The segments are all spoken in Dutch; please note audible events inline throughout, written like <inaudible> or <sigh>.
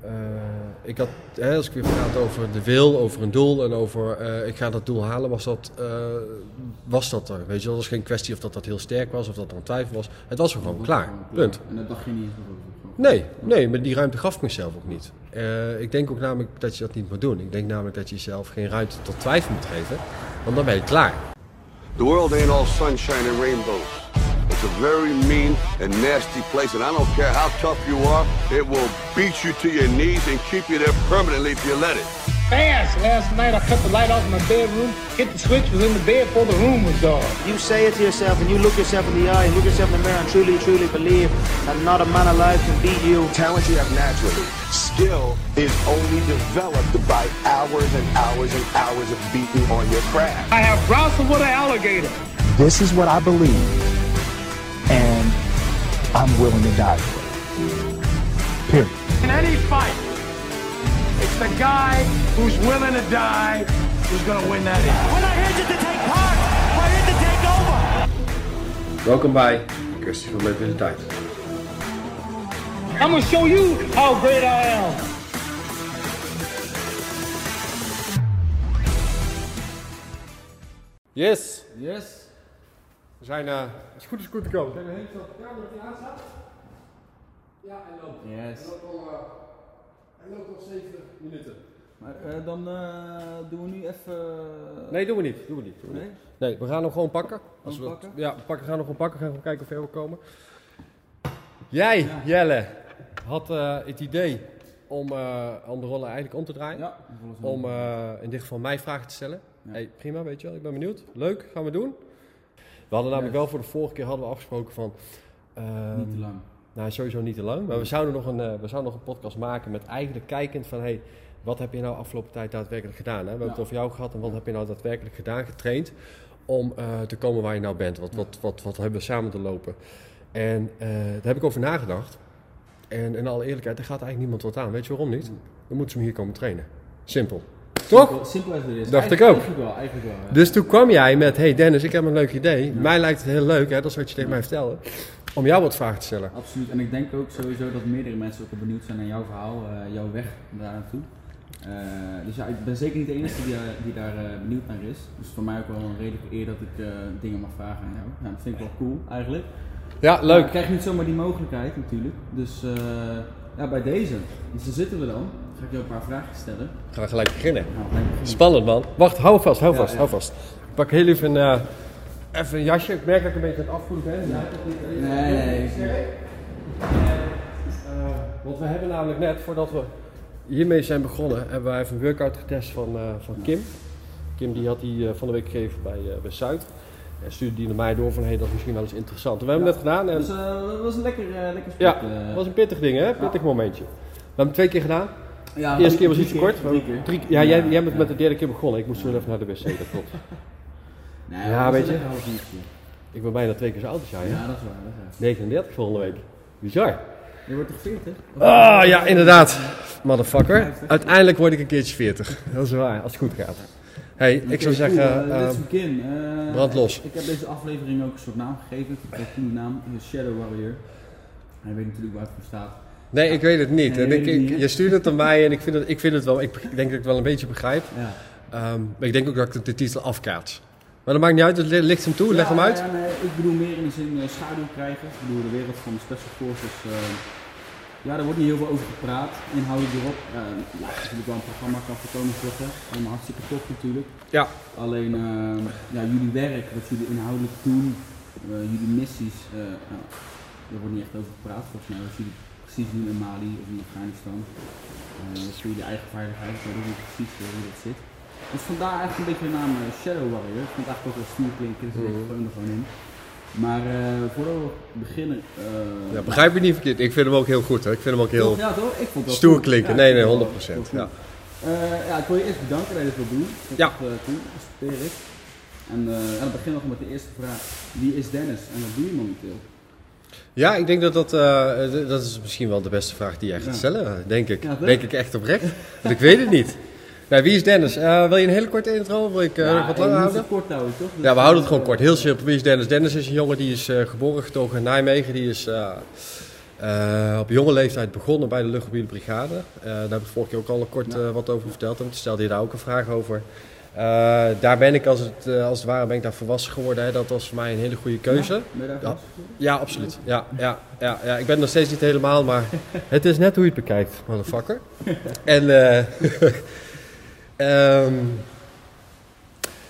eh, ik had, hè, als ik weer praat over de wil, over een doel en over eh, ik ga dat doel halen, was dat, eh, was dat er. Weet je, dat was geen kwestie of dat, dat heel sterk was of dat er een twijfel was. Het was er gewoon klaar. Punt. En dat dacht je niet eens over. Nee, nee, maar die ruimte gaf ik mezelf ook niet. Eh, ik denk ook namelijk dat je dat niet moet doen. Ik denk namelijk dat je jezelf geen ruimte tot twijfel moet geven, want dan ben je klaar. The world ain't all sunshine and rainbows. It's a very mean and nasty place, and I don't care how tough you are, it will beat you to your knees and keep you there permanently if you let it. fast. Last night I cut the light off in my bedroom, hit the switch, was in the bed before the room was dark. You say it to yourself and you look yourself in the eye, and look yourself in the mirror and truly, truly believe that not a man alive can beat you. talent you have naturally. Skill is only developed by hours and hours and hours of beating on your craft. I have wrestled with an alligator. This is what I believe, and I'm willing to die for it. Period. In any fight, it's the guy who's willing to die who's gonna win that fight. We're not here just to take part, we're here to take over. Welcome bij Kwestie van Leven in de Tijd. I'm gonna show you how great I am. Yes, Yes. We zijn uh, als het goed is goed te komen. Zijn we heen dat de camera die aanstaat? Ja, en loopt. Yes. Hij loopt al, uh, hij loopt al 7 minuten. Maar eh, dan eh, doen we nu even... Nee, doen we niet. Doen we niet. Doen we Nee? niet. Nee, we gaan hem gewoon pakken. Als we, pakken? Ja, we pakken, gaan hem gewoon pakken. Gaan gewoon kijken of we ver we komen. Jij, Jelle, had eh, het idee om, eh, om de rollen eigenlijk om te draaien. Ja. Om eh, in dit geval mij vragen te stellen. Ja. Hey, prima, weet je wel. Ik ben benieuwd. Leuk, gaan we doen. We hadden namelijk wel voor de vorige keer hadden we afgesproken van... ehm, Niet te lang. nou, sowieso niet te lang. Maar we zouden nog een, eh, we zouden nog een podcast maken met eigenlijk kijkend van... Hey, wat heb je nou afgelopen tijd daadwerkelijk gedaan? Hè? We hebben het over jou gehad en wat heb je nou daadwerkelijk gedaan, getraind... om eh, te komen waar je nou bent. Wat, wat, wat, wat hebben we samen te lopen? En eh, daar heb ik over nagedacht. En in alle eerlijkheid, er gaat eigenlijk niemand wat aan. Weet je waarom niet? Dan moeten ze me hier komen trainen. Simpel. Toch? Simpel, simpel as it is. Dacht ik ook. Eigenlijk wel, eigenlijk wel. ja. Dus toen kwam jij met, hey Dennis, ik heb een leuk idee. Mij lijkt het heel leuk, hè, dat is wat je tegen mij vertelde. Om jou wat vragen te stellen. Absoluut. En ik denk ook sowieso dat meerdere mensen ook benieuwd zijn naar jouw verhaal, eh, jouw weg daar naartoe. Eh, dus ja, ik ben zeker niet de enige die, eh, die daar benieuwd naar is. Dus voor mij ook wel een redelijke eer dat ik dingen mag vragen aan jou. Ja, dat vind ik wel cool eigenlijk. Ja, Maar leuk. ik krijg niet zomaar die mogelijkheid natuurlijk. Dus ja, bij deze. Dus daar zitten we dan. Ga ik jou een paar vragen stellen. Gaan we gelijk beginnen. Nou, gelijk beginnen. Spannend man. Wacht, hou vast, hou Ja, vast, ja. hou vast. Ik pak heel even, eh, even een jasje. Ik merk dat ik een beetje aan het afvoeren ben. Ja. Nee, nee, nee. Eh, want we hebben namelijk net, voordat we hiermee zijn begonnen, hebben wij even een workout getest van, eh, van Kim. Kim die had die van de week gegeven bij, bij Zuid. En stuurde die naar mij door van, hé, dat is misschien wel eens interessant. En we hebben het net gedaan en Dus dat was een lekker, lekker sport. ja, het was een pittig ding hè, pittig momentje. We hebben het twee keer gedaan. Ja, De eerste keer was iets te kort. We Drie hebben keer. drie- ja, jij, jij bent met de derde keer begonnen. Ik moest wel even naar de wc, dat klopt. <laughs> Nee, Ja, weet je. Ik ben bijna twee keer zo oud als jij? Ja, dat is waar. Dat is waar. 39 volgende week. Bizar. Je wordt toch 40? Ah, ja, inderdaad. Motherfucker. Uiteindelijk word ik een keertje 40. Dat is waar, als het goed gaat. hey, ik zou zeggen... cool, eh, Let's begin. Eh, brand los. Ik, heb deze aflevering ook een soort naam gegeven. Ik heb een naam. Is Shadow Warrior. Hij weet natuurlijk waar het voor staat. Nee, ik weet het niet. Nee, En ik, niet, je stuurt het aan mij en ik vind het, ik vind het wel... Ik denk dat ik het wel een beetje begrijp. Ja. Ehm, maar ik denk ook dat ik de titel afkaats. Maar dat maakt niet uit, het li- ligt hem toe. Leg hem uit. ja, nee, ik bedoel meer in de zin eh, schaduw krijgen. Ik bedoel, de wereld van de Special Forces. eh, ja, daar wordt niet heel veel over gepraat. Inhoudelijk erop. Eh, ja, natuurlijk wel een programma kan voorkomen zorgen. Allemaal hartstikke tof natuurlijk. Ja. Alleen ja, jullie werk, wat jullie inhoudelijk doen, jullie missies, nou, daar wordt niet echt over gepraat volgens mij. Wat jullie precies doen in Mali of in Afghanistan. Dat is voor jullie eigen veiligheid, ik weet ook niet precies hoe dat zit. Dus vandaar eigenlijk een beetje de naam eh, Shadow Warrior. Ik vond het eigenlijk ook wel stoer klinken, dus ik gooi hem er gewoon in. Maar eh, voordat we beginnen... eh, Ja, begrijp je niet verkeerd. Ik vind hem ook heel goed. Hè. Ik vind hem ook heel? Ja toch? Ik vond het wel stoer klinken. Ja, Nee, nee, vond 100%. het wel cool. Ja. Ja, ik wil je eerst bedanken dat je dit wil doen. Ja. respecteer ik. En dan beginnen we gewoon met de eerste vraag. Wie is Dennis en wat doe je momenteel? Ja, ik denk dat dat, eh, d- dat is misschien wel de beste vraag die jij gaat stellen, denk ik. Denk ik echt oprecht. Want ik weet het niet. Nou, wie is Dennis? Eh, wil je een hele korte intro? Wil ik eh, ja, wat langer houden? het kort houden, toch? Dus, Ja, we houden het eh, gewoon kort. Heel simpel. Wie is Dennis? Dennis is een jongen die is eh, geboren getogen in Nijmegen. Die is, eh, Eh, op jonge leeftijd begonnen bij de luchtmobiele brigade. Eh, daar heb ik vorige keer ook al kort eh, wat over verteld. En toen stelde je daar ook een vraag over. Eh, daar ben ik als het, eh, als het ware ben ik daar volwassen geworden. Hè. Dat was voor mij een hele goede keuze. Ben je daar Ja. absoluut. Ja, ja, ja, ja. Ik ben nog steeds niet helemaal, maar <laughs> het is net hoe je het bekijkt, motherfucker. <laughs> En eh <laughs> ehm,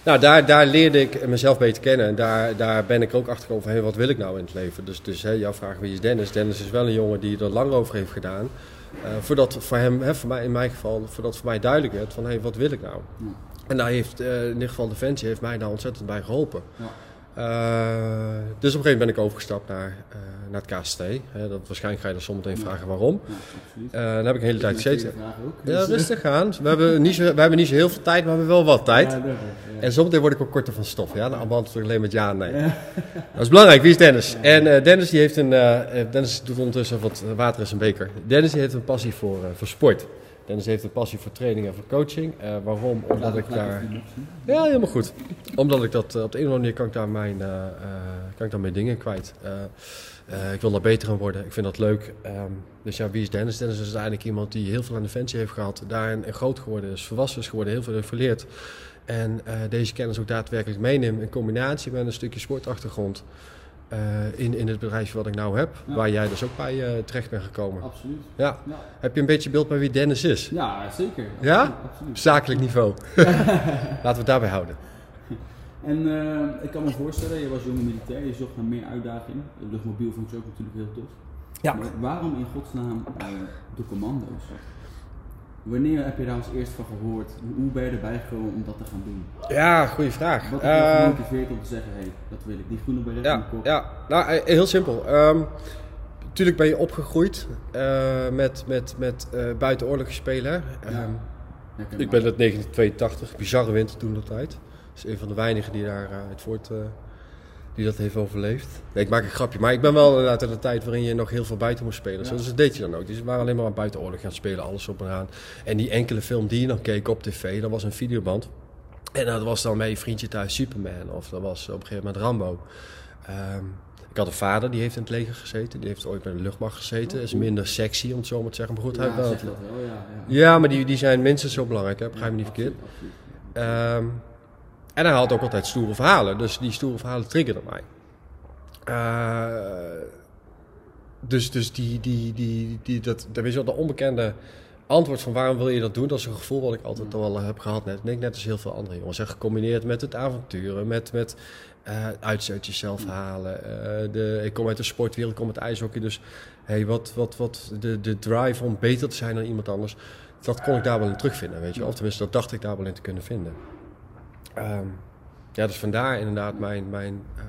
nou, daar, daar leerde ik mezelf beter kennen. En daar, daar ben ik ook achter gekomen van, hey, wat wil ik nou in het leven? Dus, dus hè, jouw vraag, wie is Dennis? Dennis is wel een jongen die er lang over heeft gedaan. Voordat voor hem, hè, voor mij, in mijn geval, voordat voor mij duidelijk werd van, hey, wat wil ik nou? En daar heeft, eh, in ieder geval Defensie heeft mij daar ontzettend bij geholpen. Ja. Eh, dus op een gegeven moment ben ik overgestapt naar, eh, naar het KST. Dat, waarschijnlijk ga je er zometeen vragen waarom. Ja, daar heb ik een hele tijd een gezeten. Ja, rustig aan. We hebben, niet zo, we hebben niet zo heel veel tijd, maar we hebben wel wat tijd. Ja. En zometeen word ik ook korter van stof. Ja, dan beantwoord ik alleen met ja en nee. Dat is belangrijk. Wie is Dennis? En Dennis, die heeft een, Dennis doet ondertussen wat water in zijn beker. Dennis die heeft een passie voor, voor sport. Dennis heeft een passie voor training en voor coaching. Eh, waarom? Omdat ik daar... Ja, helemaal goed. Omdat ik dat eh, op de een of andere manier kan ik daar mijn, eh, kan ik daar mijn dingen kwijt. Ik wil daar beter aan worden. Ik vind dat leuk. Ehm, dus ja, wie is Dennis? Dennis is uiteindelijk iemand die heel veel aan Defensie heeft gehad. Daarin groot geworden is, volwassen is geworden, heel veel heeft verleerd. En deze kennis ook daadwerkelijk meeneem in combinatie met een stukje sportachtergrond. Eh, in, in het bedrijf wat ik nou heb, Ja. waar jij dus ook bij eh, terecht bent gekomen. Absoluut. Ja. Ja, Heb je een beetje beeld bij wie Dennis is? ja zeker. Ja? Absoluut. Zakelijk niveau. <laughs> Laten we het daarbij houden. En eh, ik kan me voorstellen, je was jonge militair, je zocht naar meer uitdaging. De luchtmobiel vond je ook natuurlijk heel tof. Ja. Maar waarom in godsnaam eh, de commando's? Wanneer heb je daar als eerst van gehoord? Hoe- ben je erbij gekomen om dat te gaan doen? Ja, goede vraag. Wat heeft je Eh, gemotiveerd om te zeggen, hé, hey, dat wil ik. Die groene in Ja, kop. ja. Nou, eh, heel simpel. Ehm natuurlijk ben je opgegroeid eh, met, met, met eh spelen. Ehm, Herkenbaar. ik ben uit 1982, bizarre winter toen de tijd. Dat is een van de weinigen die daar eh, uit voort, eh, die dat heeft overleefd. Nee, ik maak een grapje, maar ik ben wel inderdaad uit de tijd waarin je nog heel veel buiten moest spelen. Ja. Dus dat deed je dan ook. Dus we waren alleen maar aan buitenoorlog gaan spelen, alles op en aan. En die enkele film die je dan keek op tv, dat was een videoband. En dat was dan met je vriendje thuis Superman of dat was op een gegeven moment Rambo. Ehm, ik had een vader die heeft in het leger gezeten, die heeft ooit bij de luchtmacht gezeten. is minder sexy om het zo maar te zeggen, maar goed, hij ja, heeft wel zeg dat wel, ja. ja. ja, maar die, die zijn minstens zo belangrijk, hè? begrijp me niet verkeerd. Absoluut, absoluut. Ehm, en hij had ook altijd stoere verhalen, dus die stoere verhalen triggerden mij. Eh, dus dus die, die, die, die, dat, dat, wel, de onbekende antwoord van waarom wil je dat doen, dat is een gevoel wat ik altijd al heb gehad. Net, denk net als heel veel andere jongens. En gecombineerd met het avonturen, met, met eh uitzetjes zelf halen. eh, de, ik kom uit de sportwereld, ik kom uit ijshockey, dus hey, wat, wat, wat, de, de drive om beter te zijn dan iemand anders, dat kon ik daar wel in terugvinden, weet je. Of tenminste, dat dacht ik daar wel in te kunnen vinden. Ehm, ja, dus vandaar inderdaad mijn, mijn eh,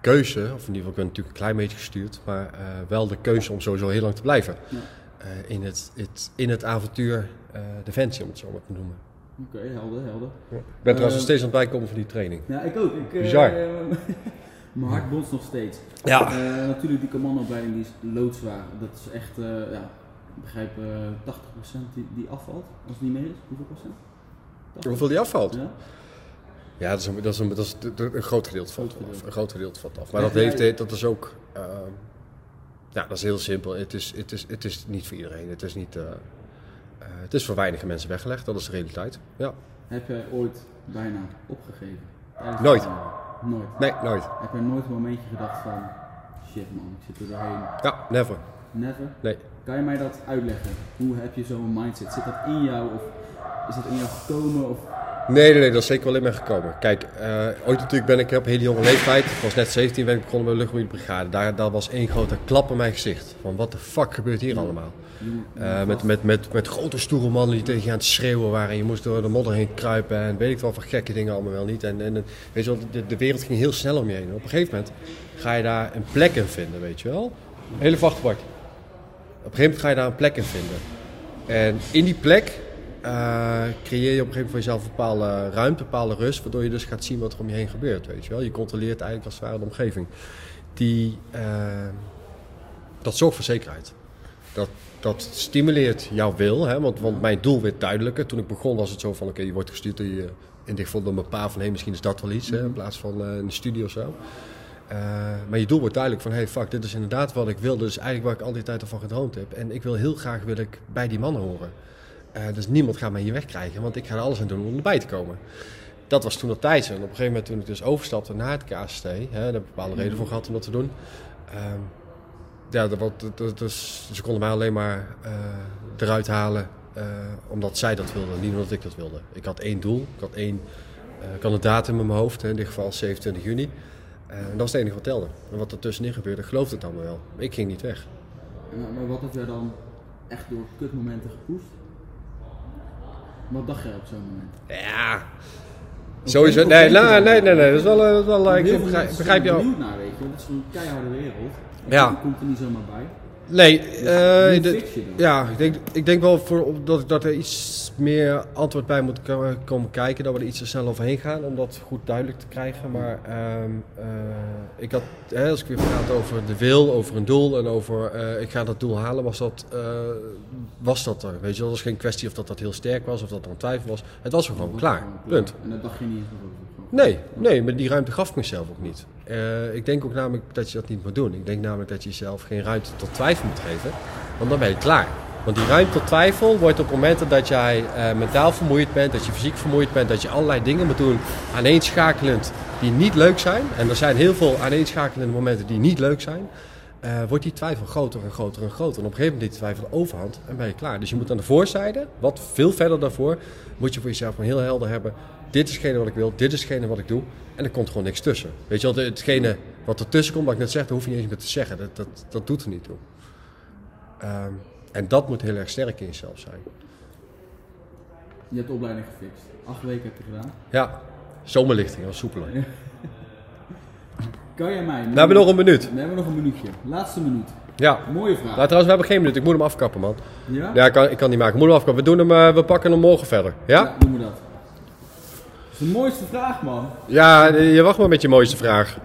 keuze, of in ieder geval ik ben natuurlijk een klein beetje gestuurd, maar eh, wel de keuze om sowieso heel lang te blijven. Ja. Eh, in, het, het, in het avontuur Defensie, om het zo maar te noemen. Oké, helder, helder. Ik ben trouwens nog Eh, steeds aan het bijkomen van die training. Ja, ik ook. Ik, Bizar. <laughs> mijn hart bonst nog steeds. Ja. Natuurlijk, die commandoopleiding die is loodzwaar. Dat is echt, ja, ik begrijp eh 80% die, die afvalt, als het niet meer is. Hoeveel procent? 80? Hoeveel die afvalt? Ja? Ja, dat is een, dat is een, dat is een groot gedeelte valt Groot af. Een groot gedeelte valt af. Maar dat, heeft, dat is ook... ehm, ja, dat is heel simpel. Het is, het is, het is niet voor iedereen. Het is, niet, eh, eh, het is voor weinige mensen weggelegd. Dat is de realiteit. Ja. Heb jij ooit bijna opgegeven? Nooit. Nooit. Nee, nooit. Heb jij nooit een momentje gedacht van, shit man, ik zit er doorheen. Ja, never. Never? Nee. Kan je mij dat uitleggen? Hoe heb je zo'n mindset? Zit dat in jou of is dat in jou gekomen? Of... Nee, nee, nee, dat is zeker wel in mij gekomen. Kijk, eh, ooit natuurlijk ben ik op hele jonge leeftijd, ik was net 17, ben ik begonnen bij de luchtmobiele brigade. Daar, daar was één grote klap in mijn gezicht. Van wat de fuck gebeurt hier allemaal? Eh, met, met, met, met grote stoere mannen die tegen je aan het schreeuwen waren. En je moest door de modder heen kruipen en weet ik wel van gekke dingen allemaal wel niet. En, en weet je wel, de, wereld ging heel snel om je heen. En op een gegeven moment ga je daar een plek in vinden, weet je wel. Hele vrachtbak. Op een gegeven moment ga je daar een plek in vinden. En in die plek creëer je op een gegeven moment voor jezelf een bepaalde ruimte, een bepaalde rust, waardoor je dus gaat zien wat er om je heen gebeurt, weet je wel. Je controleert eigenlijk als het ware de omgeving. Die, eh, dat zorgt voor zekerheid. Dat, dat stimuleert jouw wil, hè? Want, want mijn doel werd duidelijker. Toen ik begon was het zo van, oké, je wordt gestuurd door je, in dit geval door mijn pa van, hé, misschien is dat wel iets, hè? in plaats van eh, in de studie of zo. Eh, maar je doel wordt duidelijk van, hey fuck, dit is inderdaad wat ik wil. Dus eigenlijk waar ik al die tijd ervan gedroomd heb. En ik wil heel graag wil ik bij die mannen horen. Eh, dus niemand gaat mij hier wegkrijgen, want ik ga er alles aan doen om erbij te komen. Dat was toen al tijd. En op een gegeven moment toen ik dus overstapte naar het KST, hè, daar heb ik bepaalde reden voor gehad om dat te doen. Ehm, ja, dat, wat- dat, dat, dus, ze konden mij alleen maar eh, eruit halen eh, omdat zij dat wilden, niet omdat ik dat wilde. Ik had één doel, ik had één, ik had een datum in mijn hoofd, hè, in dit geval 27 juni. En dat was het enige wat telde. En wat er tussenin gebeurde, geloofde het allemaal wel. Ik ging niet weg. Maar, maar wat heb jij dan echt door kutmomenten gepoest? Wat dacht jij op zo'n moment? Ja, sowieso. Nee, nee, nee, nee, nee, dat is wel, eh, dat is wel eh, ik veel begrijp, je al. benieuwd naar, weet je. Dat is een keiharde wereld. Ja. Komt er niet zomaar bij. Nee, eh, hoe de- fix je dat? ja, ik denk, ik denk wel voor, dat, dat er iets meer antwoord bij moet ko- komen kijken. Dat we er iets te snel overheen gaan om dat goed duidelijk te krijgen. Maar eh, ik had, hè, als ik weer praat over de wil, over een doel en over eh, ik ga dat doel halen, was dat, eh, was dat er. Weet je, dat was geen kwestie of dat, dat heel sterk was of dat er een twijfel was. Het was er gewoon klaar. Punt. En dat dacht je niet over. Nee, nee, maar die ruimte gaf ik mezelf ook niet. Eh, ik denk ook namelijk dat je dat niet moet doen. Ik denk namelijk dat je jezelf geen ruimte tot twijfel moet geven, want dan ben je klaar. Want die ruimte tot twijfel wordt op momenten dat jij eh, mentaal vermoeid bent, dat je fysiek vermoeid bent, dat je allerlei dingen moet doen aaneenschakelend die niet leuk zijn. En er zijn heel veel aaneenschakelende momenten die niet leuk zijn. eh, wordt die twijfel groter en groter en groter. En op een gegeven moment die twijfel overhand en ben je klaar. Dus je moet aan de voorzijde, wat veel verder daarvoor, moet je voor jezelf gewoon heel helder hebben. Dit is hetgene wat ik wil, dit is hetgene wat ik doe. En er komt gewoon niks tussen. Weet je wel, hetgene wat er tussen komt, wat ik net zeg, dat hoef je niet eens meer te zeggen. Dat, dat, dat doet er niet toe. Ehm, en dat moet heel erg sterk in jezelf zijn. Je hebt de opleiding gefixt. Acht weken heb je gedaan. Ja, zomerlichting, was soepeler. Kan jij mij... We hebben nog een minuut. We hebben nog een minuutje. Laatste minuut. Ja. Mooie vraag. Nou, trouwens, we hebben geen minuut. Ik moet hem afkappen, man. Ja? Ja, ik kan, ik kan niet maken. Ik moet hem afkappen. We, doen hem, eh, we pakken hem morgen verder. Ja? Ja, doen we dat. De mooiste vraag, man. Ja, je wacht maar met je mooiste vraag.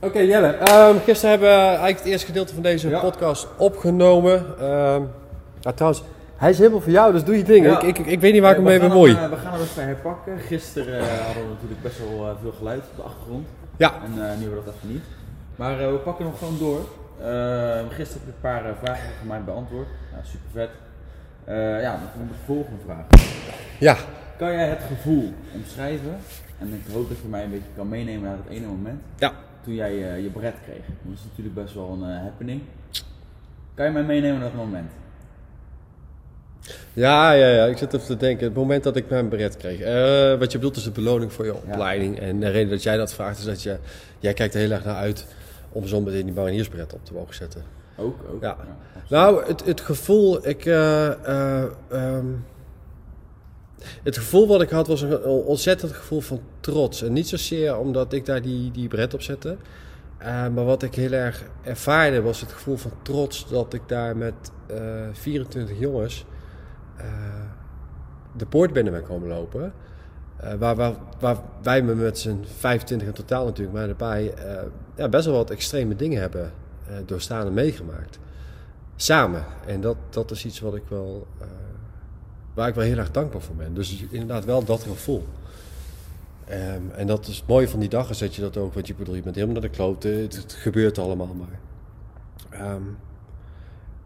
Oké, Jelle. Ehm, gisteren hebben we eigenlijk het eerste gedeelte van deze Ja. podcast opgenomen. Ehm ja, trouwens, hij is helemaal voor jou, dus doe je ding. Ja. Ik, ik, ik weet niet waar ik hem mee bemoei. hem, eh, we gaan hem even herpakken. Gisteren eh, hadden we natuurlijk best wel eh, veel geluid op de achtergrond. Ja. En eh, nu hebben we dat even niet. Maar eh, we pakken nog gewoon door. Eh, gisteren heb ik een paar vragen van mij beantwoord. Ja, super vet. ja, dan komt de volgende vraag. Ja. Kan jij het gevoel omschrijven? En ik hoop dat je mij een beetje kan meenemen naar het ene moment. Ja. Toen jij eh, je bret kreeg. Dat is natuurlijk best wel een eh, happening. Kan je mij meenemen naar dat moment? Ja, ja, ja, ik zit even te denken. Het moment dat ik mijn beret kreeg. Eh, wat je bedoelt is de beloning voor je opleiding. En de reden dat jij dat vraagt is dat je... Jij kijkt er heel erg naar uit om zo meteen die mariniersberet op te mogen zetten. Ook, ook. Ja. Nou, het, het gevoel, ik, eh, eh, ehm, het gevoel wat ik had was een ontzettend gevoel van trots. En niet zozeer omdat ik daar die, die bret op zette. Eh, maar wat ik heel erg ervaarde was het gevoel van trots dat ik daar met eh 24 jongens eh, de poort binnen ben komen lopen. Eh, waar, waar, waar wij me met z'n 25 in totaal natuurlijk, maar eh, ja, best wel wat extreme dingen hebben eh, doorstaan en meegemaakt. Samen. En dat, dat is iets wat ik wel, eh, waar ik wel heel erg dankbaar voor ben. Dus inderdaad wel dat gevoel. Ehm, en dat is het mooie van die dag, is dat je dat ook, want je bedoel, je bent helemaal naar de klote, het, het gebeurt allemaal maar. Ehm,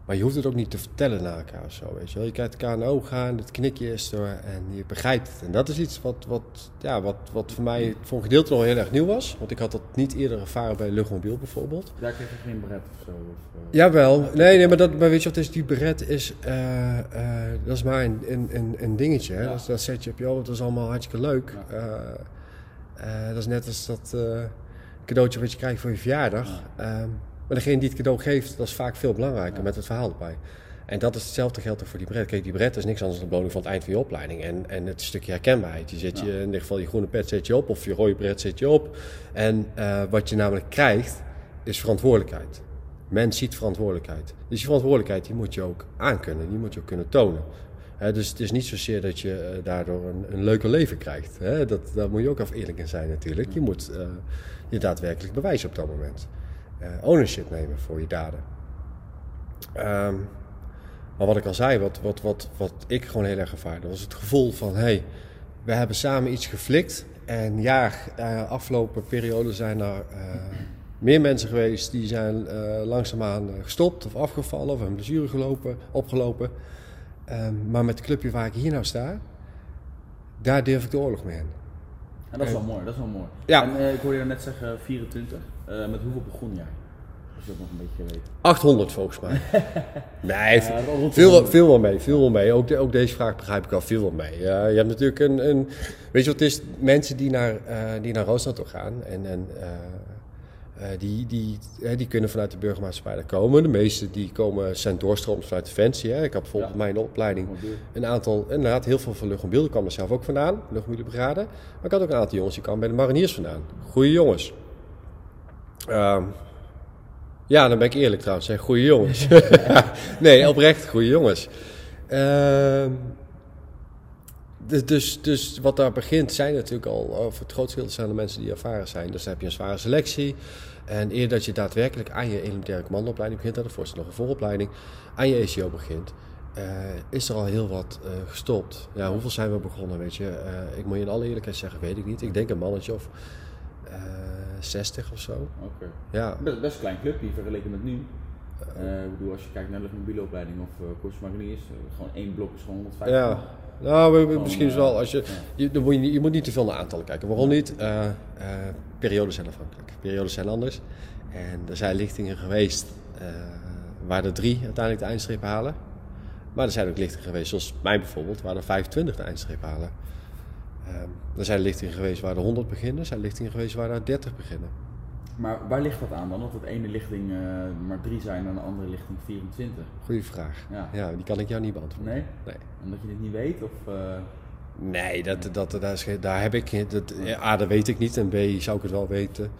maar je hoeft het ook niet te vertellen naar elkaar of zo, weet je wel. Je kijkt elkaar in de ogen aan, het knikje is er en je begrijpt het. En dat is iets wat, wat, ja, wat, wat voor mij voor een gedeelte nog heel erg nieuw was. Want ik had dat niet eerder ervaren bij Luchtmobiel bijvoorbeeld. Daar kreeg je geen bret of zo? Of, eh, Jawel, nee, nee maar, dat, maar weet je wat is? Die beret is, eh, eh, dat is maar een, een, een, een dingetje. Hè? Ja. Dat, dat zet je op je hoofd, dat is allemaal hartstikke leuk. Ja. Dat is net als dat cadeautje wat je krijgt voor je verjaardag. Ehm, maar degene die het cadeau geeft, dat is vaak veel belangrijker Ja. met het verhaal erbij. En dat is hetzelfde geldt ook voor die bret. Kijk, die bret is niks anders dan de beloning van het eind van je opleiding. En, en het stukje herkenbaarheid. Je zet je, in dit geval je groene pet zet je op, of je rode bret zet je op. En eh, wat je namelijk krijgt, is verantwoordelijkheid. Mens ziet verantwoordelijkheid. Dus die verantwoordelijkheid die moet je ook aankunnen, die moet je ook kunnen tonen. Dus het is niet zozeer dat je eh, daardoor een, een leuker leven krijgt. Dat, daar moet je ook af eerlijk in zijn natuurlijk. Je moet eh, je daadwerkelijk bewijzen op dat moment. Eh, ownership nemen voor je daden. Ehm, maar wat ik al zei, wat, wat, wat, wat ik gewoon heel erg ervaarde, was het gevoel van... hey, we hebben samen iets geflikt. En ja, eh, afgelopen periode zijn er eh, meer mensen geweest die zijn eh, langzaamaan gestopt of afgevallen of een blessure gelopen, opgelopen. Ehm, maar met het clubje waar ik hier nou sta, daar durf ik de oorlog mee in. En dat is wel mooi, dat is wel mooi. Ja. En eh, ik hoorde je net zeggen 24. Eh, met hoeveel begon jij? Als je dat nog een beetje weet. 800 volgens mij. <laughs> nee, Ja, veel, 100. veel wel mee. Veel wel mee. Ook, de- ook deze vraag begrijp ik al veel wel mee. Je hebt natuurlijk een, een. Weet je wat het is? Mensen die naar, eh die naar Roosland toe gaan. En, en die, die, eh, die kunnen vanuit de burgermaatschappij daar komen. De meeste die komen zijn doorstroomd vanuit Defensie. Hè. Ik had bijvoorbeeld Ja. mijn opleiding een aantal, inderdaad heel veel van Luchtmobiel. Kwam er zelf ook vandaan, Luchtmobiele Brigade. Maar ik had ook een aantal jongens die kwamen bij de mariniers vandaan. Goeie jongens. Ehm, ja, dan ben ik eerlijk trouwens. Hè. Goeie jongens. <laughs> <laughs> nee, oprecht goeie jongens. Ehm, dus, dus, dus wat daar begint zijn natuurlijk al, over het grootste deel zijn de mensen die ervaren zijn. Dus dan heb je een zware selectie. En eer dat je daadwerkelijk aan je elementaire commandoopleiding begint, daarvoor is nog een vooropleiding, aan je ECO begint, eh, is er al heel wat eh, gestopt. Ja, hoeveel zijn we begonnen, weet je? Eh, ik moet je in alle eerlijkheid zeggen, weet ik niet. Ik denk een mannetje of eh 60 of zo. Oké. Ja, Best, best een klein clubje vergeleken met nu. Ik bedoel, als je kijkt naar de mobiele opleiding of uh, Korps Mariniers, gewoon één blok is gewoon 150. Ja, nou, misschien is eh, wel als je, je, dan moet je, niet- je moet niet te veel naar aantallen kijken. Waarom niet? Eh, periodes zijn afhankelijk. Periodes zijn anders. En er zijn lichtingen geweest waar er drie uiteindelijk de eindstreep halen. Maar er zijn ook lichtingen geweest, zoals mij bijvoorbeeld, waar er 25 de eindstreep halen. Ehm, er zijn lichtingen geweest waar er 100 beginnen. Er zijn lichtingen geweest waar er 30 beginnen. Maar waar ligt dat aan dan? Dat het ene lichting eh, maar drie zijn en de andere lichting 24? Goeie vraag. Ja. Ja, die kan ik jou niet beantwoorden. Nee? Nee. Omdat je dit niet weet? Of, eh, Nee, dat, dat, daar, is, daar heb ik dat, A, dat weet ik niet. En B, zou ik het wel weten,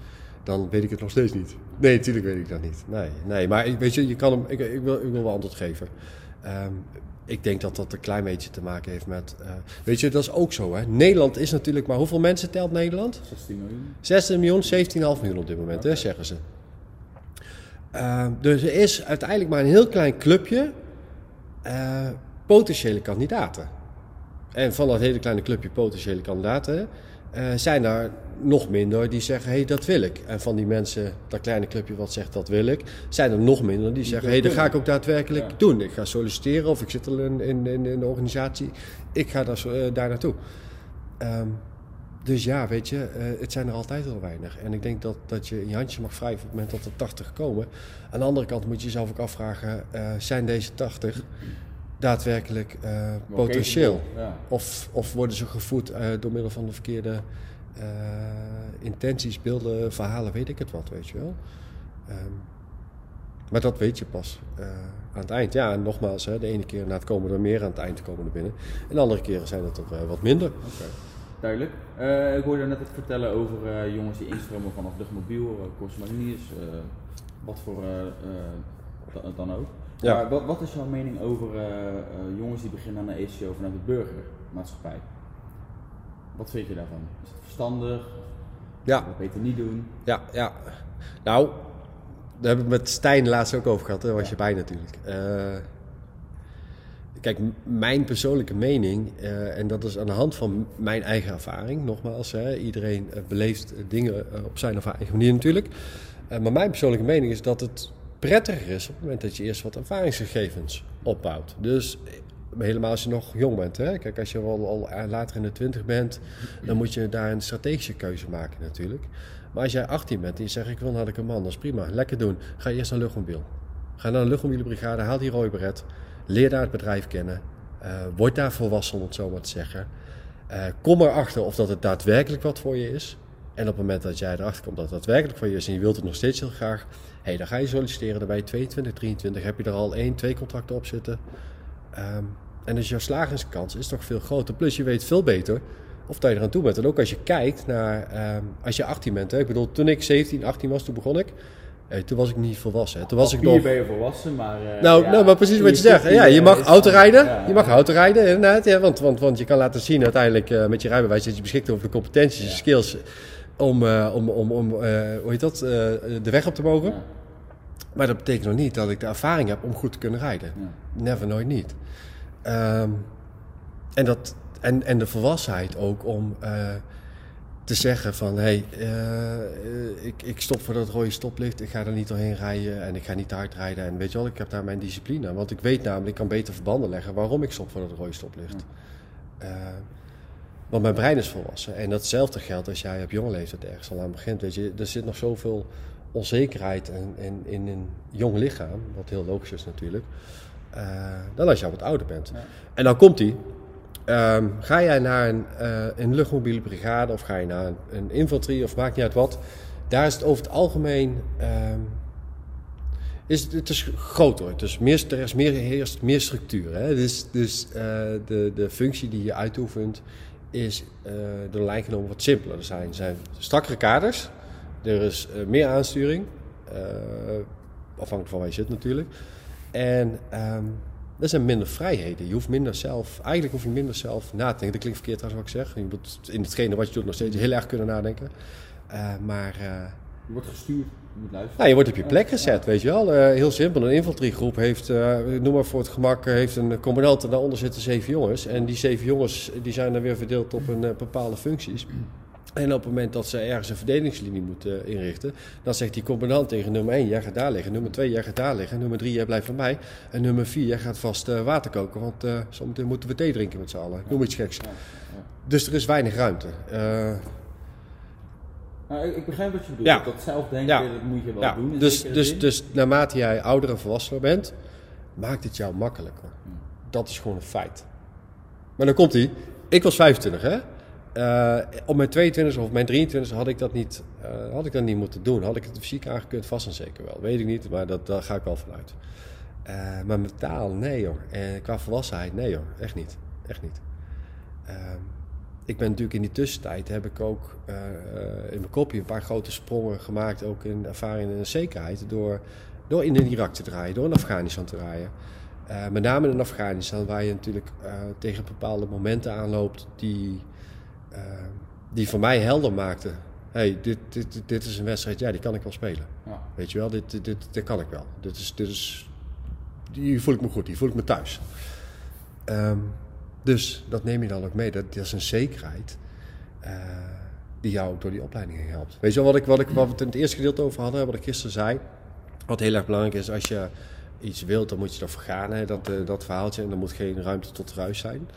dan weet ik het nog steeds niet. Nee, natuurlijk weet ik dat niet. Nee, nee maar weet je, je kan hem, ik, ik, wil, ik wil wel antwoord geven. Ehm, ik denk dat dat een klein beetje te maken heeft met... eh, weet je, dat is ook zo, hè. Nederland is natuurlijk maar... Hoeveel mensen telt Nederland? 16 miljoen? 16 miljoen, 17,5 miljoen op dit moment, hè, zeggen ze. Ehm, dus er is uiteindelijk maar een heel klein clubje eh, potentiële kandidaten. En van dat hele kleine clubje potentiële kandidaten zijn er nog minder die zeggen: hé, hey, dat wil ik. En van die mensen, dat kleine clubje wat zegt dat wil ik, zijn er nog minder die zeggen: hé, hey, dat ga ik ook daadwerkelijk Ja. doen. Ik ga solliciteren of ik zit al in, in, in, de organisatie, ik ga daar, eh, daar naartoe. Ehm, dus ja, weet je, eh, het zijn er altijd heel weinig. En ik denk dat, dat je je handje mag wrijven op het moment dat er 80 komen. Aan de andere kant moet je jezelf ook afvragen: eh, zijn deze 80 daadwerkelijk eh, potentieel? Ja. Of, of worden ze gevoed eh, door middel van de verkeerde eh, intenties, beelden, verhalen, weet ik het wat, weet je wel. Ehm, maar dat weet je pas aan het eind. Ja, en nogmaals, hè, de ene keer na het komen er meer, aan het eind komen er binnen. En de andere keren zijn het er wat minder. Oké, duidelijk. Ik hoorde net het vertellen over jongens die instromen vanaf luchtmobiel, uh, Korps Mariniers, eh, wat voor da- dan ook. Ja. Maar wat, wat is jouw mening over eh, eh, jongens die beginnen aan de ECO vanuit de burgermaatschappij? Wat vind je daarvan? Is het verstandig? Ja, Wat beter niet doen? ja, ja. Nou, daar heb ik met Stijn laatst ook over gehad. Daar was je bij natuurlijk. Eh, kijk, mijn persoonlijke mening, en dat is aan de hand van mijn eigen ervaring, nogmaals, hè, iedereen beleeft dingen op zijn of haar eigen manier natuurlijk. Maar mijn persoonlijke mening is dat het prettiger is op het moment dat je eerst wat ervaringsgegevens opbouwt. Dus eh, helemaal als je nog jong bent. Hè? Kijk, als je al, al eh, later in de twintig bent, dan moet je daar een strategische keuze maken natuurlijk. Maar als jij 18 bent en je zegt ik wil naar de commando, dat is prima, lekker doen. Ga eerst naar luchtmobiel. Ga naar de luchtmobiele brigade, haal die rode beret. Leer daar het bedrijf kennen. eh, word daar volwassen, om het zo maar te zeggen. Eh, kom erachter of dat het daadwerkelijk wat voor je is. En op het moment dat jij erachter komt dat het daadwerkelijk voor je is en je wilt het nog steeds heel graag, hey, dan ga je solliciteren. Dan ben je 22, 23, heb je er al één, twee contracten op zitten. Ehm, en dus jouw slagingskans is toch veel groter. Plus je weet veel beter of dat je eraan toe bent. En ook als je kijkt naar, ehm, als je 18 bent. Hè? Ik bedoel, toen ik 17, 18 was, toen begon ik. Eh, toen was ik niet volwassen. Hè? Toen was ik nog... ben je volwassen, maar... eh, Nou, ja, nou, maar precies wat je zegt. Ja, je mag autorijden. Je mag autorijden, inderdaad. Ja, want, want, want je kan laten zien uiteindelijk eh, met je rijbewijs dat je beschikt over de competenties en Ja. skills om, eh, om, om, om eh, hoe heet dat, eh, de weg op te mogen. Ja. Maar dat betekent nog niet dat ik de ervaring heb om goed te kunnen rijden. Ja. Never, nooit niet. Ehm, en, dat, en, en de volwassenheid ook om... te zeggen van, hé, hey, ik, ik stop voor dat rode stoplicht, ik ga er niet doorheen rijden en ik ga niet te hard rijden. En weet je wel, ik heb daar mijn discipline aan. Want ik weet namelijk, ik kan beter verbanden leggen waarom ik stop voor dat rode stoplicht. Eh, want mijn brein is volwassen. En datzelfde geldt als jij op jonge leeftijd ergens al aan begint. Weet je, er zit nog zoveel onzekerheid in, in, in een jong lichaam, wat heel logisch is natuurlijk, eh, dan als je al wat ouder bent. En dan komt die. Ehm, ga jij naar een, eh, een luchtmobiele brigade of ga je naar een, een infanterie of maakt niet uit wat. Daar is het over het algemeen. ehm, is het, het is groter. Het is meer, er is meer, heerst meer structuur. Hè? Dus, dus eh, de, de functie die je uitoefent is eh door wat simpeler. Er zijn, zijn strakkere kaders. Er is eh, meer aansturing. eh, afhankelijk van waar je zit natuurlijk. En ehm, er zijn minder vrijheden. Je hoeft minder zelf, eigenlijk hoef je minder zelf na te denken. Dat klinkt verkeerd trouwens wat ik zeg. Je moet in hetgene wat je doet nog steeds heel erg kunnen nadenken. Maar Je wordt gestuurd, moet luisteren. nou, je wordt op je plek gezet, weet je wel. Eh, heel simpel, een infanteriegroep heeft, eh, noem maar voor het gemak, eh, heeft een commandant en daaronder zitten zeven jongens. En die zeven jongens die zijn dan weer verdeeld op een, bepaalde functies. En op het moment dat ze ergens een verdedigingslinie moeten inrichten, dan zegt die commandant tegen nummer 1, jij gaat daar liggen. Nummer 2, jij gaat daar liggen. Nummer 3, jij blijft van mij. En nummer 4, jij gaat vast water koken, want zometeen moeten we thee drinken met z'n allen. Noem iets geks. Dus er is weinig ruimte. Nou, ik, ik begrijp wat je bedoelt. Ja. Dat zelfdenken, Ja. dat moet je wel Ja, doen. dus, dus, zin. dus naarmate jij ouder en volwassener bent, maakt het jou makkelijker. Dat is gewoon een feit. Maar dan komt hij. Ik was 25, hè? Eh, op mijn 22 of mijn 23 had ik dat niet, eh, had ik dat niet moeten doen. Had ik het fysiek aangekund, vast en zeker wel. Weet ik niet, maar dat, daar ga ik wel vanuit. Eh, maar mentaal, nee hoor. En qua volwassenheid, nee hoor. Echt niet. Echt niet. Ik ben natuurlijk in die tussentijd heb ik ook eh, eh, in mijn kopje een paar grote sprongen gemaakt, ook in ervaring en zekerheid, door, door in Irak te draaien, door in Afghanistan te draaien. Eh, met name in Afghanistan, waar je natuurlijk tegen bepaalde momenten aanloopt die, die voor mij helder maakten. hey, dit, dit, dit, is een wedstrijd, ja, die kan ik wel spelen. Ja. Weet je wel, dit, dit, dit, dit kan ik wel. Dit is, dit is, hier voel ik me goed, hier voel ik me thuis. Ehm, dus dat neem je dan ook mee. Dat, is een zekerheid eh, die jou door die opleiding helpt. Weet je wel wat, ik, wat, ik, wat we het in het eerste gedeelte over hadden, wat ik gisteren zei? Wat heel erg belangrijk is, als je iets wilt, dan moet je ervoor gaan. Hè? Dat, eh, dat verhaaltje, en er moet geen ruimte tot ruis zijn.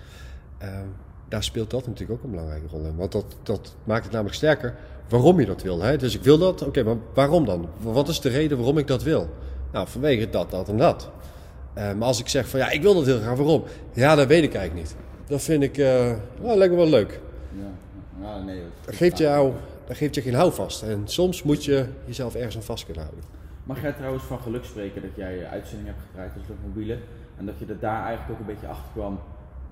Ehm, daar speelt dat natuurlijk ook een belangrijke rol in. Want dat, dat maakt het namelijk sterker waarom je dat wil. Hè? Dus ik wil dat, oké, maar waarom dan? Wat is de reden waarom ik dat wil? Nou, vanwege dat, dat en dat. Eh, maar als ik zeg van ja, ik wil dat heel graag, waarom? Ja, dat weet ik eigenlijk niet. Dat vind ik, nou, lijkt me wel leuk. Ja. Ja, nee, Dat geeft, jou, dat geeft je geen houvast. En soms moet je jezelf ergens aan vast kunnen houden. Mag jij trouwens van geluk spreken dat jij uitzendingen hebt gedraaid als luchtmobiele en dat je er daar eigenlijk ook een beetje achter kwam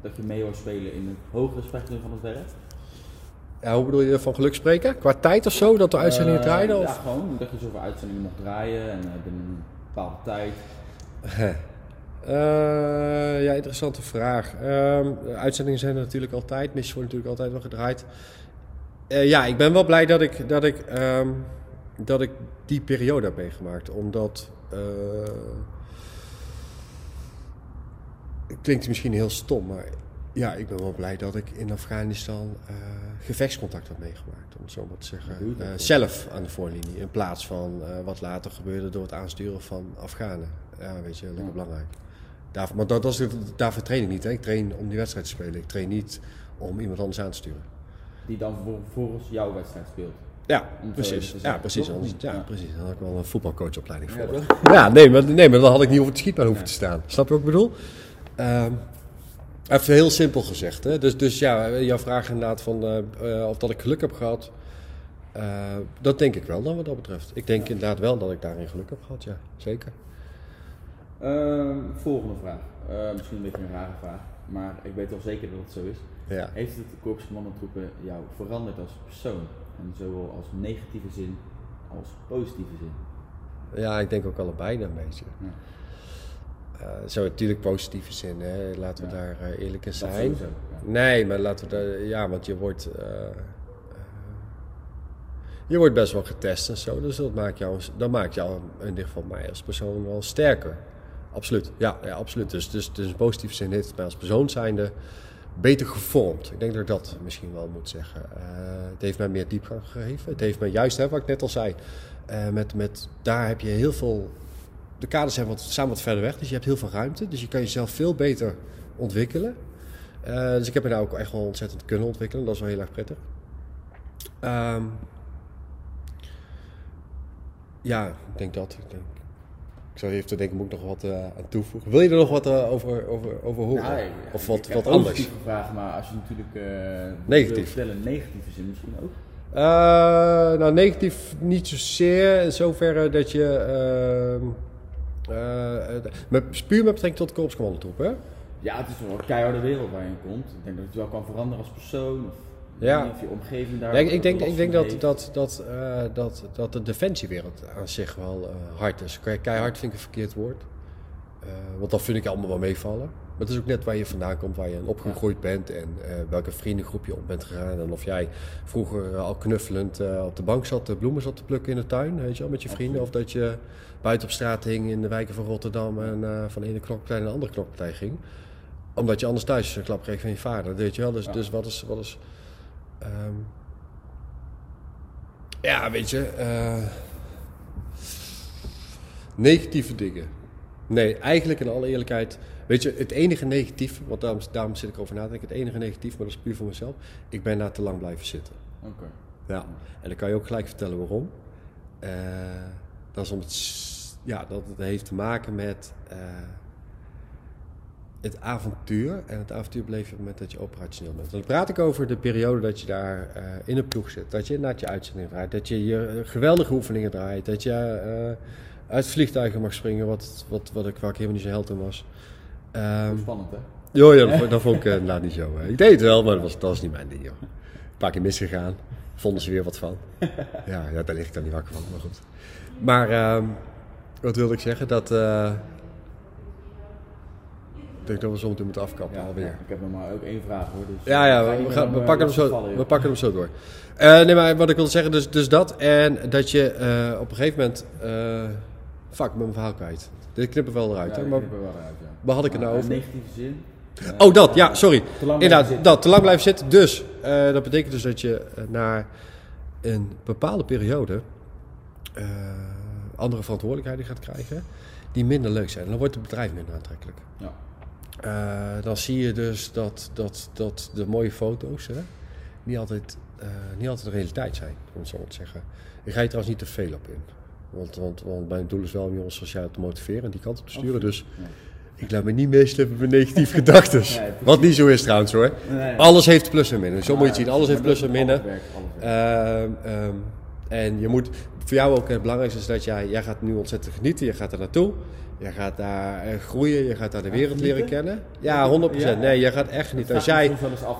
dat je mee wou spelen in het hogere spectrum van het werk? Ja, hoe bedoel je van geluk spreken? Qua tijd of zo, dat de uitzendingen Eh, draaiden? Ja, Of? gewoon dat je zoveel uitzendingen mocht draaien en eh, binnen een bepaalde tijd. <laughs> Eh, ja, interessante vraag. Ehm, uitzendingen zijn er natuurlijk altijd, missies worden natuurlijk altijd wel gedraaid. Eh, ja, ik ben wel blij dat ik, dat, ik, ehm, dat ik die periode heb meegemaakt. Omdat. eh, het klinkt misschien heel stom, maar ja, ik ben wel blij dat ik in Afghanistan eh, gevechtscontact heb meegemaakt. Om het zo maar te zeggen. Eh, zelf aan de voorlinie. In plaats van eh, wat later gebeurde door het aansturen van Afghanen. Ja, weet je, lekker Ja. belangrijk. Daarvoor, maar dat, dat is, daarvoor train ik niet. Hè. Ik train om die wedstrijd te spelen. Ik train niet om iemand anders aan te sturen. Die dan volgens jouw wedstrijd speelt. Ja, precies. Ja, precies. Anders, ja, Ja. precies. Dan had ik wel een voetbalcoachopleiding voor. <laughs> Ja, nee, maar, nee, maar dan had ik niet over het schietbaan hoeven te staan. Snap je wat ik bedoel? Ehm, even heel simpel gezegd. Hè? Dus, dus ja, jouw vraag inderdaad van eh, of dat ik geluk heb gehad. eh, dat denk ik wel dan wat dat betreft. Ik denk inderdaad wel dat ik daarin geluk heb gehad, ja. Zeker. Ehm, volgende vraag. Eh, misschien een beetje een rare vraag, maar ik weet wel zeker dat het zo is. Ja. Heeft het Korps Commandotroepen jou veranderd als persoon? En zowel als negatieve zin als positieve zin? Ja, ik denk ook allebei een beetje. Ja. Eh, zo natuurlijk positieve zin, hè. laten we Ja. daar eh, eerlijk in zijn. Nee, maar laten we daar, ja, want je wordt, eh, je wordt best wel getest en zo, dus dat maakt jou, dat maakt jou in ieder geval mij als persoon wel sterker. Absoluut, ja, ja absoluut. Dus, dus, dus in positieve zin heeft het mij als persoon zijnde beter gevormd. Ik denk dat ik dat misschien wel moet zeggen. Eh, het heeft mij meer diepgang gegeven. Het heeft mij juist, hè, wat ik net al zei, eh, met, met, daar heb je heel veel... De kaders zijn wat, staan wat verder weg, dus je hebt heel veel ruimte. Dus je kan jezelf veel beter ontwikkelen. Eh, dus ik heb me daar ook echt wel ontzettend kunnen ontwikkelen. Dat is wel heel erg prettig. Ehm, ja, ik denk dat. Ik, ik zou even te denken, moet ik nog wat eh, aan toevoegen? Wil je er nog wat eh, over, over, over horen? Nou, of ik wat, heb wat anders? positieve vragen, maar als je natuurlijk eh Negatief. vertellen, negatieve zin misschien ook. Nou, negatief niet zozeer. In zoverre dat je. ehm, eh, eh, met, puur met betrekking tot de korpscommandotroep, hè? Ja, het is wel een keiharde wereld waar je in komt. Ik denk dat je wel kan veranderen als persoon. Of, Ja. Of je omgeving daar. Ja, ik, ik denk, ik denk dat, dat, dat, eh, dat, dat de defensiewereld aan zich wel eh, hard is. Ke- Keihard vind ik een verkeerd woord. Eh, want dat vind ik allemaal wel meevallen. Maar het is ook net waar je vandaan komt, waar je opgegroeid bent en welke vriendengroep je op bent gegaan. En of jij vroeger al knuffelend op de bank zat, de bloemen zat te plukken in de tuin, weet je wel, met je vrienden. Of dat je buiten op straat hing in de wijken van Rotterdam en van de ene knokpartij naar de andere knokpartij ging. Omdat je anders thuis een klap kreeg van je vader, weet je wel. Dus, dus wat is... Wat is ehm, ja, weet je. eh, negatieve dingen. Nee, eigenlijk in alle eerlijkheid. Weet je, het enige negatief, want daarom, daarom zit ik over na te denken. Het enige negatief, maar dat is puur voor mezelf. Ik ben daar te lang blijven zitten. Oké. Ja. En dan kan je ook gelijk vertellen waarom. Eh, dat is omdat. Ja, dat het heeft te maken met. eh, het avontuur. En het avontuur beleef je op het moment dat je operationeel bent. Dan praat ik over de periode dat je daar eh, in een ploeg zit. Dat je inderdaad je uitzending draait. Dat je je eh, geweldige oefeningen draait. Dat je eh, uit vliegtuigen mag springen. Wat, wat, wat ik, waar ik helemaal niet zo held in was. Ehm, Spannend, hè? Jo, ja, dat, vond- dat vond ik inderdaad niet zo. hè. Ik deed het wel, maar dat was, dat was niet mijn ding. Joh. Een paar keer misgegaan. Vonden ze weer wat van. <laughs> Ja, ja daar lig ik dan niet wakker van, maar goed. Maar ehm, wat wilde ik zeggen? Dat... eh, ik denk dat we zo meteen moeten afkappen alweer. ja, ik heb nog maar ook één vraag hoor. Dus, Ja, eh, ja, ga we, gaan, eh, pakken hem lastig zo, vallen, we pakken hem zo door. Eh, nee, maar wat ik wilde zeggen, dus, dus dat. En dat je eh, op een gegeven moment... eh fuck, ik ben mijn verhaal kwijt. Dit knippen we wel eruit. Ja, hè, ik maar knip wel uit, ja. waar had ik het nou eh, over? negatieve zin. Eh, Oh, dat, ja, sorry. Inderdaad, dat, te lang blijven zitten. Dus, eh, dat betekent dus dat je eh, na een bepaalde periode eh, andere verantwoordelijkheden gaat krijgen die minder leuk zijn. En dan wordt het bedrijf minder aantrekkelijk. Ja. Eh, dan zie je dus dat, dat, dat de mooie foto's hè, niet, altijd, eh, niet altijd de realiteit zijn, om het zo te zeggen. Ik ga je trouwens niet te veel op in. Want, want, want mijn doel is wel om jongens jij te motiveren en die kant op te sturen. Dus ik laat me niet meeslepen met negatieve <laughs> gedachten. Nee. Wat niet zo is trouwens hoor. Nee. Alles heeft plus en min. Zo moet je het zien. Alles heeft plus en is min. alles werk, alles werk. Ehm, en je moet, voor jou ook het belangrijkste is dat jij, jij gaat nu ontzettend genieten. Je gaat er naartoe. Je gaat daar eh, groeien. Je gaat daar de wereld leren kennen. Ja, 100%. Ja. Nee, je gaat echt genieten. Als jij,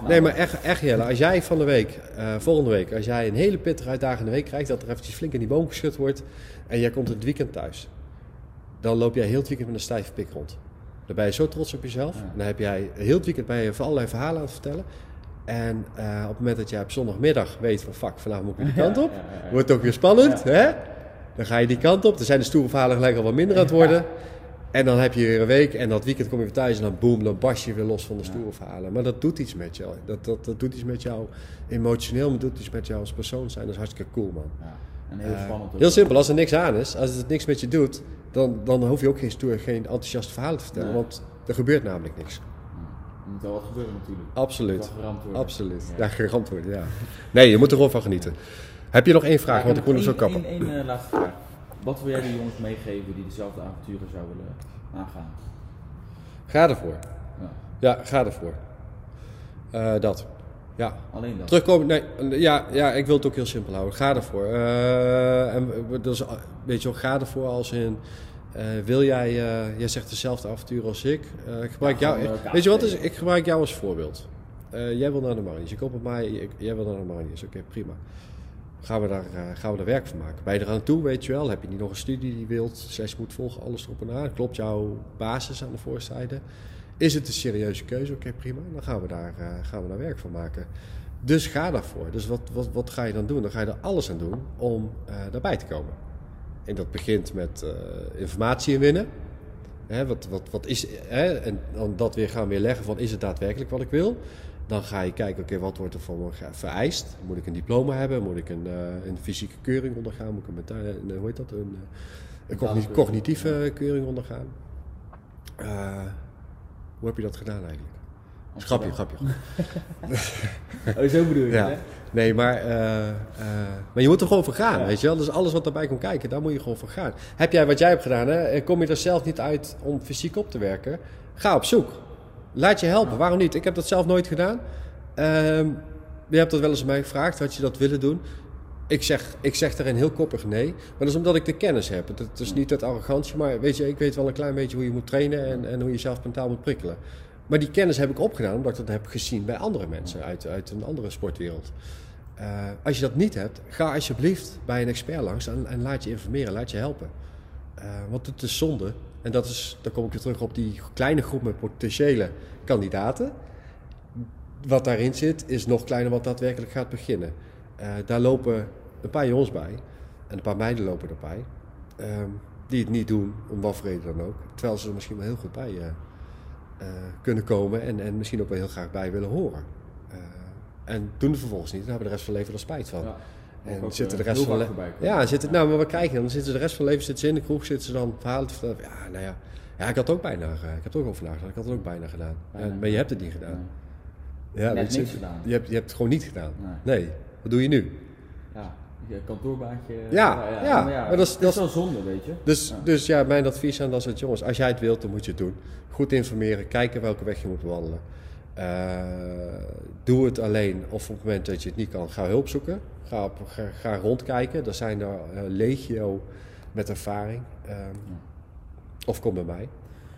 nee, maar echt, echt Jelle, als jij van de week, eh, volgende week, als jij een hele pittige uitdagende week krijgt, dat er eventjes flink in die boom geschud wordt en jij komt het weekend thuis, dan loop jij heel het weekend met een stijve pik rond. Dan ben je zo trots op jezelf. Dan heb jij heel het weekend ben je voor allerlei verhalen aan het vertellen. En eh, op het moment dat jij op zondagmiddag weet van fuck, vandaag moet ik die kant op. Wordt ook weer spannend, hè? Dan ga je die kant op. Dan zijn de stoere verhalen gelijk al wat minder aan het worden. En dan heb je weer een week en dat weekend kom je weer thuis en dan boem, dan barst je weer los van de stoere verhalen. Maar dat doet iets met jou. Dat, dat, dat doet iets met jou emotioneel, maar doet iets met jou als persoon zijn. Dat is hartstikke cool, man. Ja. En heel Eh, spannend. heel simpel, als er niks aan is, als het niks met je doet, dan, dan hoef je ook geen stoer, geen enthousiaste verhalen te vertellen. Nee. Want er gebeurt namelijk niks. Er moet wel wat gebeuren natuurlijk. Absoluut. Absoluut. Ja. Ja, geramd worden, ja. Nee, je moet er gewoon van genieten. Heb je nog één vraag, want ik moet hem zo kappen. één, eh, laatste vraag. Wat wil jij de jongens meegeven die dezelfde avonturen zouden willen aangaan? Ga ervoor. Ja. Ja, ga ervoor. Eh, dat. Ja. Alleen dat. Terugkomen, nee, ja, ja, ik wil het ook heel simpel houden. Ga ervoor. Eh, en, dus, eh, weet je wel, ga ervoor als in, eh, wil jij, eh, jij zegt dezelfde avontuur als ik. Eh, ik gebruik Ja, jou, eh, weet je wat, is, KFC. ik gebruik jou als voorbeeld. Eh, jij wil naar de Marinies, je komt op mij, ik- jij wil naar de Marinies, oké, prima. Gaan we, daar, eh, gaan we daar werk van maken? Je eraan toe, weet je wel? Heb je niet nog een studie die wilt, zes moet volgen, alles erop en aan? Klopt jouw basis aan de voorzijde? Is het een serieuze keuze? Oké, prima. Dan gaan we, daar, eh, gaan we daar werk van maken. Dus ga daarvoor. Dus wat, wat, wat ga je dan doen? Dan ga je er alles aan doen om eh, daarbij te komen. En dat begint met informatie inwinnen. Hè, wat, wat, wat is, hè, en dan dat weer gaan weer leggen van is het daadwerkelijk wat ik wil? Dan ga je kijken, oké, wat wordt er van me vereist? Moet ik een diploma hebben? Moet ik een, eh, een fysieke keuring ondergaan? Moet ik een, hoe heet dat? Een, eh, een cognitieve keuring ondergaan? Eh, hoe heb je dat gedaan eigenlijk? Grapje, grapje. <laughs> <laughs> Oh, zo bedoel je Ja. hè? Nee, maar, maar je moet er gewoon voor gaan, Ja. weet je wel. Dus alles wat erbij komt kijken, daar moet je gewoon voor gaan. Heb jij wat jij hebt gedaan, hè? en kom je er zelf niet uit om fysiek op te werken? Ga op zoek. Laat je helpen. Waarom niet? Ik heb dat zelf nooit gedaan. Ehm, je hebt dat wel eens aan mij gevraagd, had je dat willen doen? Ik zeg, ik zeg daarin heel koppig nee. Maar dat is omdat ik de kennis heb. Het, is niet uit arrogantie, maar weet je, ik weet wel een klein beetje hoe je moet trainen en, en hoe je jezelf mentaal moet prikkelen. Maar die kennis heb ik opgedaan omdat ik dat heb gezien bij andere mensen uit, uit een andere sportwereld. Eh, als je dat niet hebt, ga alsjeblieft bij een expert langs en, en laat je informeren, laat je helpen. Eh, want het is zonde. En dat is, dan kom ik weer terug op die kleine groep met potentiële kandidaten. Wat daarin zit, is nog kleiner wat daadwerkelijk gaat beginnen. Eh, daar lopen een paar jongens bij. En een paar meiden lopen erbij. ehm, die het niet doen, om wat voor reden dan ook. Terwijl ze er misschien wel heel goed bij eh, eh, kunnen komen. En, en misschien ook wel heel graag bij willen horen. En doen het vervolgens niet. Dan hebben de rest van leven er spijt van. En Ook, zitten de eh, rest van voorbij. Ja, zitten, nou, maar wat krijg je dan? Zitten ze de rest van leven zitten ze in de kroeg, zitten ze dan verhalen te vertellen. Ja, nou ja, ja ik had ook bijna, eh, ik heb er ook nagedacht. Ik had het ook bijna gedaan. Ja, Bijna. maar je hebt het niet gedaan. Ja, Net weet je, niks gedaan. Je hebt, je hebt het gewoon niet gedaan. Nee. Nee. Wat doe je nu? Ja, je kantoorbaantje. Ja, ja, maar maar dat is- het dat is wel zonde, weet je. Dus Ja. ja. dus ja, mijn advies aan dat soort jongens, als jij het wilt, dan moet je het doen. Goed informeren, kijken welke weg je moet wandelen. Eh, doe het alleen of op het moment dat je het niet kan, ga hulp zoeken. Ga, op, ga, ga rondkijken. Er zijn er eh, legio met ervaring. Ehm, Of kom bij mij.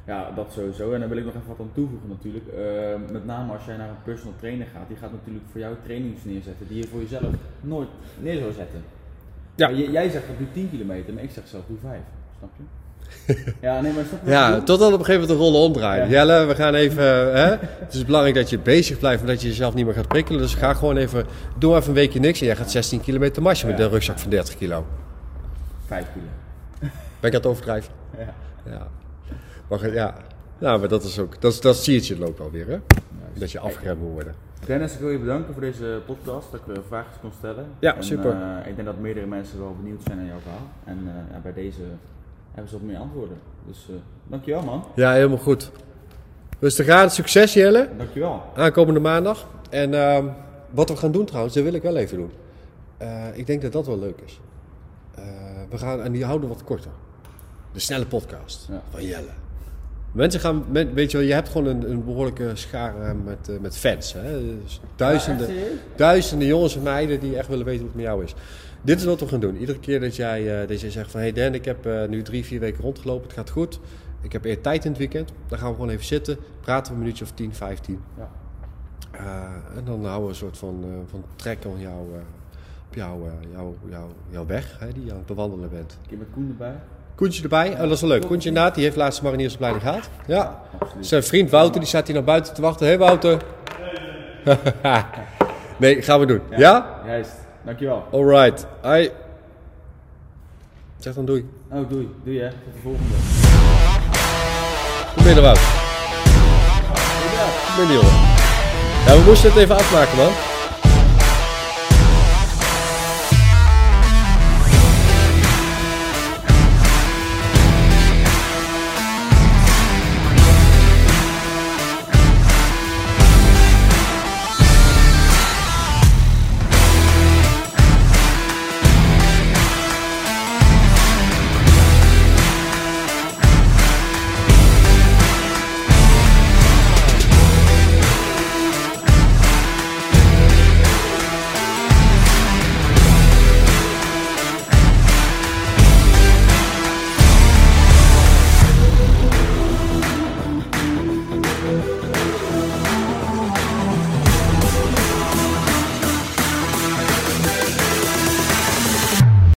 Ja, dat sowieso. En daar wil ik nog even wat aan toevoegen natuurlijk. Eh, met name als jij naar een personal trainer gaat, die gaat natuurlijk voor jou trainings neerzetten die je voor jezelf nooit neer zou zetten. Ja. Jij zegt dat doe 10 kilometer, maar ik zeg zelf doe 5. Snap je? <laughs> ja, nee, maar ik Ja, totdat op een gegeven moment de rollen omdraaien. Ja. Jelle, we gaan even. Hè? Het is belangrijk dat je bezig blijft, maar dat je jezelf niet meer gaat prikkelen. Dus ga gewoon even. Doe even een weekje niks en jij gaat 16 kilometer marchen met een rugzak van 30 kilo. 5 kilo. Ben ik aan het overdrijven? Ja. Ja. Maar ja. Nou, maar dat is ook. Dat, dat zie je het loopt alweer, hè? Dat je afgeremd moet worden. Dennis, ik wil je bedanken voor deze podcast, dat ik weer vragen kon stellen. Ja, En, super. eh, ik denk dat meerdere mensen wel benieuwd zijn naar jouw verhaal. En eh, bij deze hebben ze wat meer antwoorden. Dus eh, dankjewel man. Ja, helemaal goed. Rustig aan, succes Jelle. Dankjewel. Aankomende maandag. En ehm, wat we gaan doen trouwens, dat wil ik wel even doen. Eh, ik denk dat dat wel leuk is. Eh, we gaan, en die houden wat korter. De snelle podcast Ja. van Jelle. Mensen gaan, weet je wel, je hebt gewoon een, een behoorlijke schare met, met fans. Hè? Dus duizenden, Ja, duizenden jongens en meiden die echt willen weten hoe het met jou is. Dit is wat we gaan doen. Iedere keer dat jij, eh, dat jij zegt van... Hey Dan, ik heb eh, nu drie, vier weken rondgelopen. Het gaat goed. Ik heb eer tijd in het weekend. Dan gaan we gewoon even zitten. Praten we een minuutje of 10, 15. Ja. Eh, en dan houden we een soort van, eh, van trek op jou, op jou, eh, jou, jou, jouw weg hè, die je aan het bewandelen bent. Keer met Koen erbij. Koentje erbij, oh, dat is wel leuk. Koentje inderdaad, die heeft laatste mariniersopleiding gehaald. Ja. Zijn vriend Wouter, die staat hier naar buiten te wachten. Hé hey, Wouter. <laughs> nee, gaan we doen. Ja? Juist. Dankjewel. Alright. Hoi. Zeg dan doei. Oh, doei. Doei hè. Tot de volgende. Kom binnen Wouter. Kom binnen jongen. Ja, we moesten het even afmaken man.